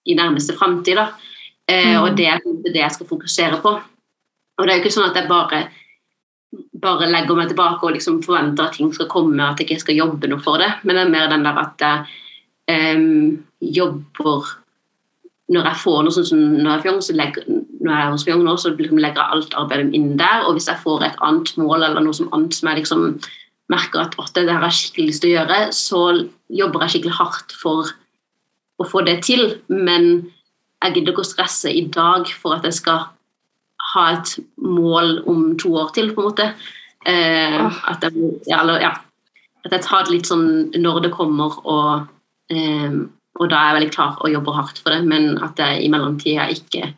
i nærmeste framtid. Eh, mm. Og det er det jeg skal fokusere på. Og det er jo ikke sånn at jeg bare bare legger meg tilbake og liksom forventer at ting skal komme, at jeg ikke skal jobbe noe for det. Men det er mer den der at jeg um, jobber Når jeg får noe sånn som når jeg er fjong, så legger, når jeg er hos fjong nå, så liksom legger jeg alt arbeidet inn der. Og hvis jeg får et annet mål eller noe som annet som jeg liksom merker at det her har jeg skikkelig lyst til å gjøre, så jobber jeg skikkelig hardt for å få det til. Men jeg gidder ikke å stresse i dag for at jeg skal ha et mål om to år til, på en måte. Eh, at, jeg, ja, eller, ja, at, jeg, tar det litt sånn når det kommer, og, eh, og da er jeg veldig klar og jobber hardt for det, men at jeg i mellomtida ikke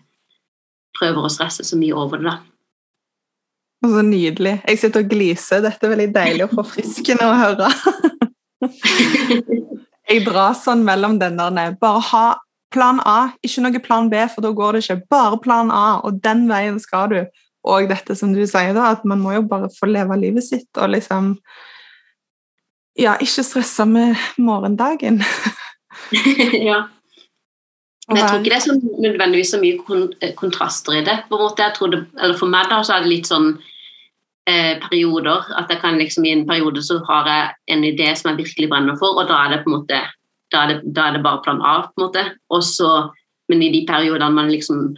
prøver å stresse så mye over det. da. Så nydelig. Jeg sitter og gliser. Dette er veldig deilig og forfriskende å høre. [laughs] jeg drar sånn mellom den der Bare ha plan A, ikke noe plan B, for da går det ikke. Bare plan A, og den veien skal du. Og dette som du sier, da, at man må jo bare få leve livet sitt og liksom Ja, ikke stresse med morgendagen. [laughs] ja. Men jeg tror ikke det er så nødvendigvis så mye kontraster i det. på en måte, jeg trodde, eller For meg da, så er det litt sånn eh, perioder. At jeg kan liksom i en periode så har jeg en idé som jeg virkelig brenner for, og da er det på en måte da er, det, da er det, bare plan A, på en måte. Også, men i de periodene man liksom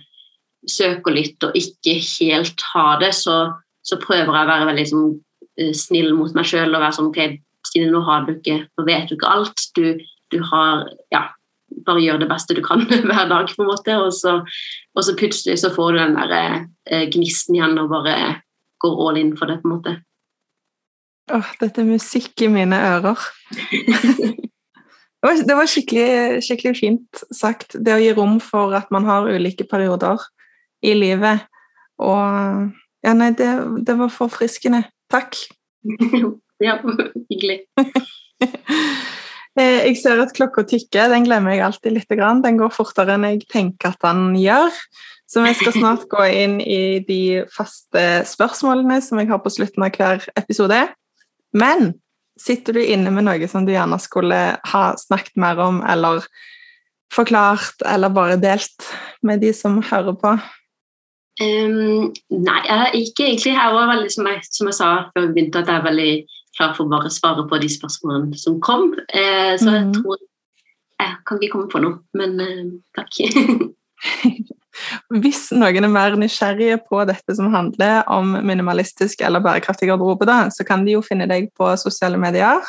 søker litt og ikke helt har det, så, så prøver jeg å være veldig sånn, snill mot meg sjøl og være sånn OK, Stine, nå har du ikke Nå vet du ikke alt. Du, du har Ja, bare gjør det beste du kan [laughs] hver dag, på en måte. Og så, og så plutselig så får du den der eh, gnisten igjen og bare går all in for det, på en måte. Åh, dette er musikk i mine ører. Det var, det var skikkelig, skikkelig, fint sagt. Det å gi rom for at man har ulike perioder i livet. Og Ja, nei, det, det var forfriskende. Takk. [laughs] ja, hyggelig. [laughs] Eh, jeg ser at klokka tikker. Den glemmer jeg alltid litt. Den går fortere enn jeg tenker at den gjør. Så vi skal snart gå inn i de faste spørsmålene som jeg har på slutten av hver episode. Men Sitter du inne med noe som du gjerne skulle ha snakket mer om, eller forklart, eller bare delt med de som hører på? Um, nei, jeg ikke egentlig. Jeg var veldig, som jeg, som jeg sa før vi begynte, at jeg er veldig klar for å bare svare på de spørsmålene som kom. Eh, så jeg mm. tror Jeg kan ikke komme på noe, men eh, takk. [laughs] Hvis noen er mer nysgjerrige på dette som handler om minimalistisk eller bærekraftig garderobe, da, så kan de jo finne deg på sosiale medier.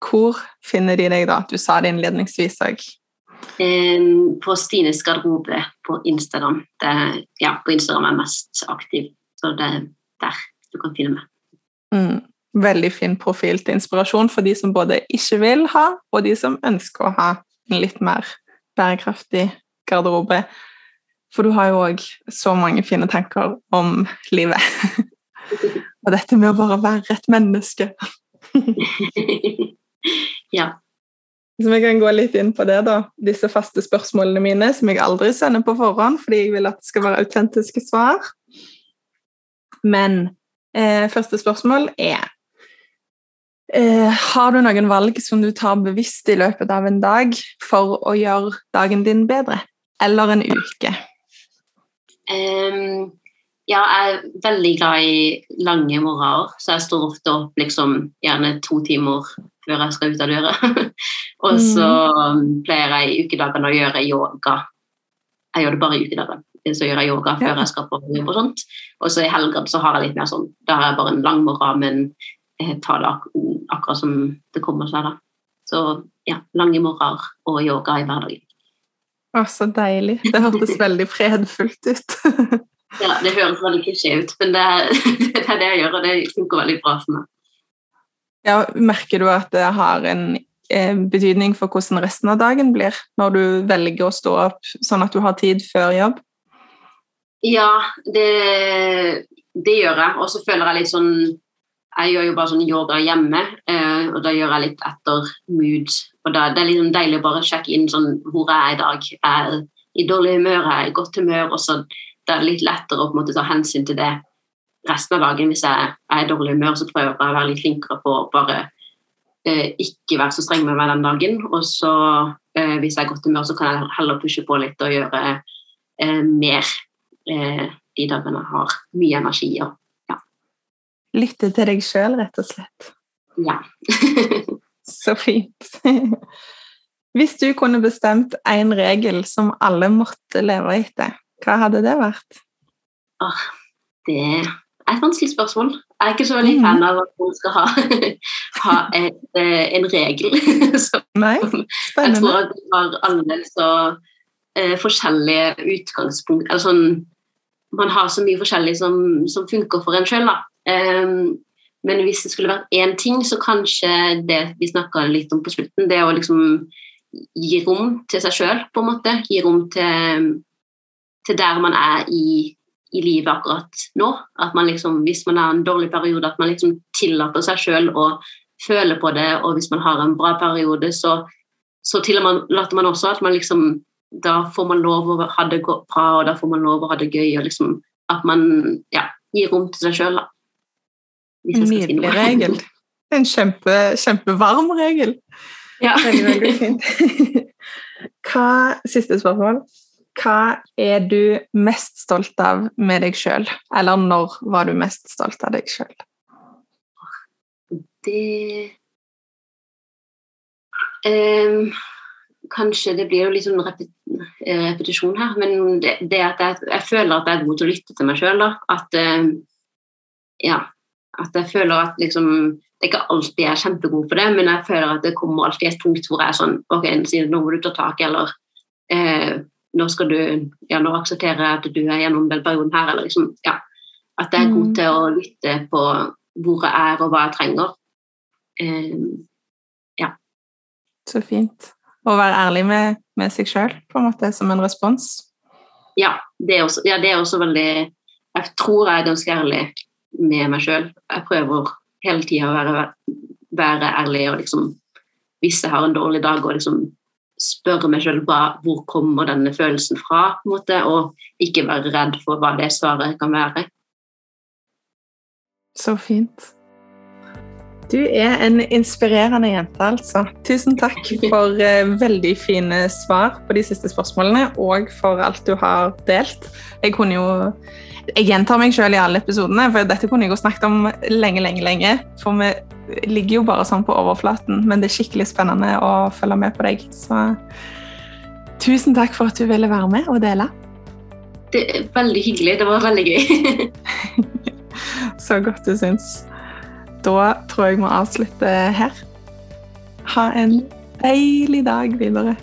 Hvor finner de deg da? Du sa det innledningsvis òg. På Stines garderobe på Instagram. Det, ja, på Instagram er jeg mest aktiv, så det er der du kan finne meg. Mm. Veldig fin profil til inspirasjon for de som både ikke vil ha, og de som ønsker å ha en litt mer bærekraftig garderobe. For du har jo òg så mange fine tanker om livet. [laughs] Og dette med å bare være et menneske. [laughs] ja. Så vi kan gå litt inn på det, da. Disse faste spørsmålene mine som jeg aldri sender på forhånd, fordi jeg vil at det skal være autentiske svar. Men eh, første spørsmål er eh, Har du noen valg som du tar bevisst i løpet av en dag for å gjøre dagen din bedre? Eller en uke? Um, ja, jeg er veldig glad i lange morgener, så jeg står ofte opp liksom gjerne to timer før jeg skal ut av døra. [laughs] og så mm. pleier jeg i ukedagene å gjøre yoga. Jeg gjør det bare i ukedagene. Så gjør jeg yoga før jeg skal på jobb og sånt. Og så i helgene så har jeg litt mer sånn Da har jeg bare en lang morgen, men jeg tar det ak akkurat som det kommer seg, da. Så ja, lange morgener og yoga i hverdagen. Å, så deilig. Det hørtes veldig fredfullt ut. [laughs] ja, det høres veldig klisjé ut, men det [laughs] det er, det jeg gjør, og det funker veldig bra for meg. Ja, Merker du at det har en eh, betydning for hvordan resten av dagen blir, når du velger å stå opp sånn at du har tid før jobb? Ja, det, det gjør jeg. Og så føler jeg litt sånn Jeg gjør jo bare sånn yoga hjemme, eh, og da gjør jeg litt etter mood. Og da, Det er liksom deilig å bare sjekke inn sånn hvor jeg er i dag. Jeg er i dårlig humør, jeg er i godt humør. og så Det er litt lettere å på en måte ta hensyn til det resten av dagen. Hvis jeg er i dårlig humør, så prøver jeg å være litt flinkere på å bare eh, ikke være så streng med meg den dagen. Og så, eh, hvis jeg er i godt humør, så kan jeg heller pushe på litt og gjøre eh, mer eh, de dagene jeg har mye energi. Og. Lytte til deg sjøl, rett og slett. ja. [laughs] Så fint. [laughs] Hvis du kunne bestemt én regel som alle måtte leve etter, hva hadde det vært? Åh, det er et vanskelig spørsmål. Jeg er ikke så veldig Mhm. fan av at man skal ha, [laughs] ha et, eh, en regel. som Nei? jeg tror at vi har alle så eh, forskjellige utgangspunkt eller sånn, Man har så mye forskjellig som, som funker for en sjøl. Um, men hvis det skulle vært én ting, så kanskje det vi snakka litt om på slutten, det å liksom gi rom til seg sjøl, på en måte. Gi rom til, til der man er i, i livet akkurat nå. At man liksom, hvis man har en dårlig periode, at man liksom tillater seg sjøl å føle på det, og hvis man har en bra periode, så, så tillater man også at man liksom Da får man lov å ha det bra, og da får man lov å ha det gøy, og liksom at man ja, gir rom til seg sjøl, da. Hvis si Nydelig regel. [laughs] En kjempe, kjempevarm regel. Ja. Veldig, veldig fint. [laughs] Hva, siste spørsmål. Hva er du mest stolt av med deg sjøl? Eller når var du mest stolt av deg sjøl? Det um, Kanskje det blir jo litt sånn repet, repetisjon her, men det, det at jeg, jeg føler at jeg er god til å lytte til meg sjøl. At um, ja, at jeg føler at liksom Det er ikke alltid jeg er kjempegod på det, men jeg føler at det kommer alltid et punkt hvor jeg er sånn Ok, nå må du ta tak, eller eh, nå skal du Ja, nå aksepterer jeg at du er gjennom den perioden her, eller liksom Ja. At jeg er god Mm. til å lytte på hvor jeg er, og hva jeg trenger. ja Så fint. Å være ærlig med, med seg sjøl, på en måte, som en respons. ja, det er også, ja, det er også veldig Jeg tror jeg er ganske ærlig med meg sjøl. Jeg prøver hele tida å være, være ærlig og liksom Hvis jeg har en dårlig dag, og liksom spørre meg sjøl hvor kommer denne følelsen fra, på en måte, og ikke være redd for hva det svaret kan være. Så fint. Du er en inspirerende jente, altså. Tusen takk for eh, veldig fine svar på de siste spørsmålene, og for alt du har delt. Jeg kunne jo Jeg gjentar meg selv i alle episodene, for dette kunne jeg jo snakket om lenge, lenge, lenge. For vi ligger jo bare sånn på overflaten, men det er skikkelig spennende å følge med på deg. Så tusen takk for at du ville være med og dele. Det er veldig hyggelig. Det var veldig gøy. [laughs] Så godt du syns. Da tror jeg vi avslutter her. Ha en deilig dag videre.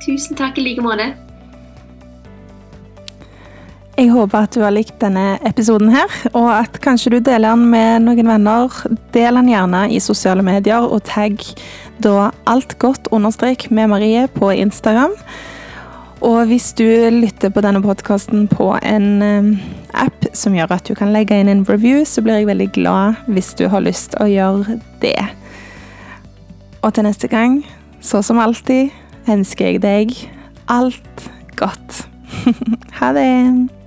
Tusen takk i like måte. Jeg håper at du har likt denne episoden her, og at kanskje du deler den med noen venner. Del den gjerne i sosiale medier, og tagg da alt godt understrek med Marie på Instagram. Og hvis du lytter på denne podkasten på en eh, app som gjør at du kan legge inn en review, så blir jeg veldig glad hvis du har lyst å gjøre det. Og til neste gang, så som alltid, ønsker jeg deg alt godt. [laughs] ha det!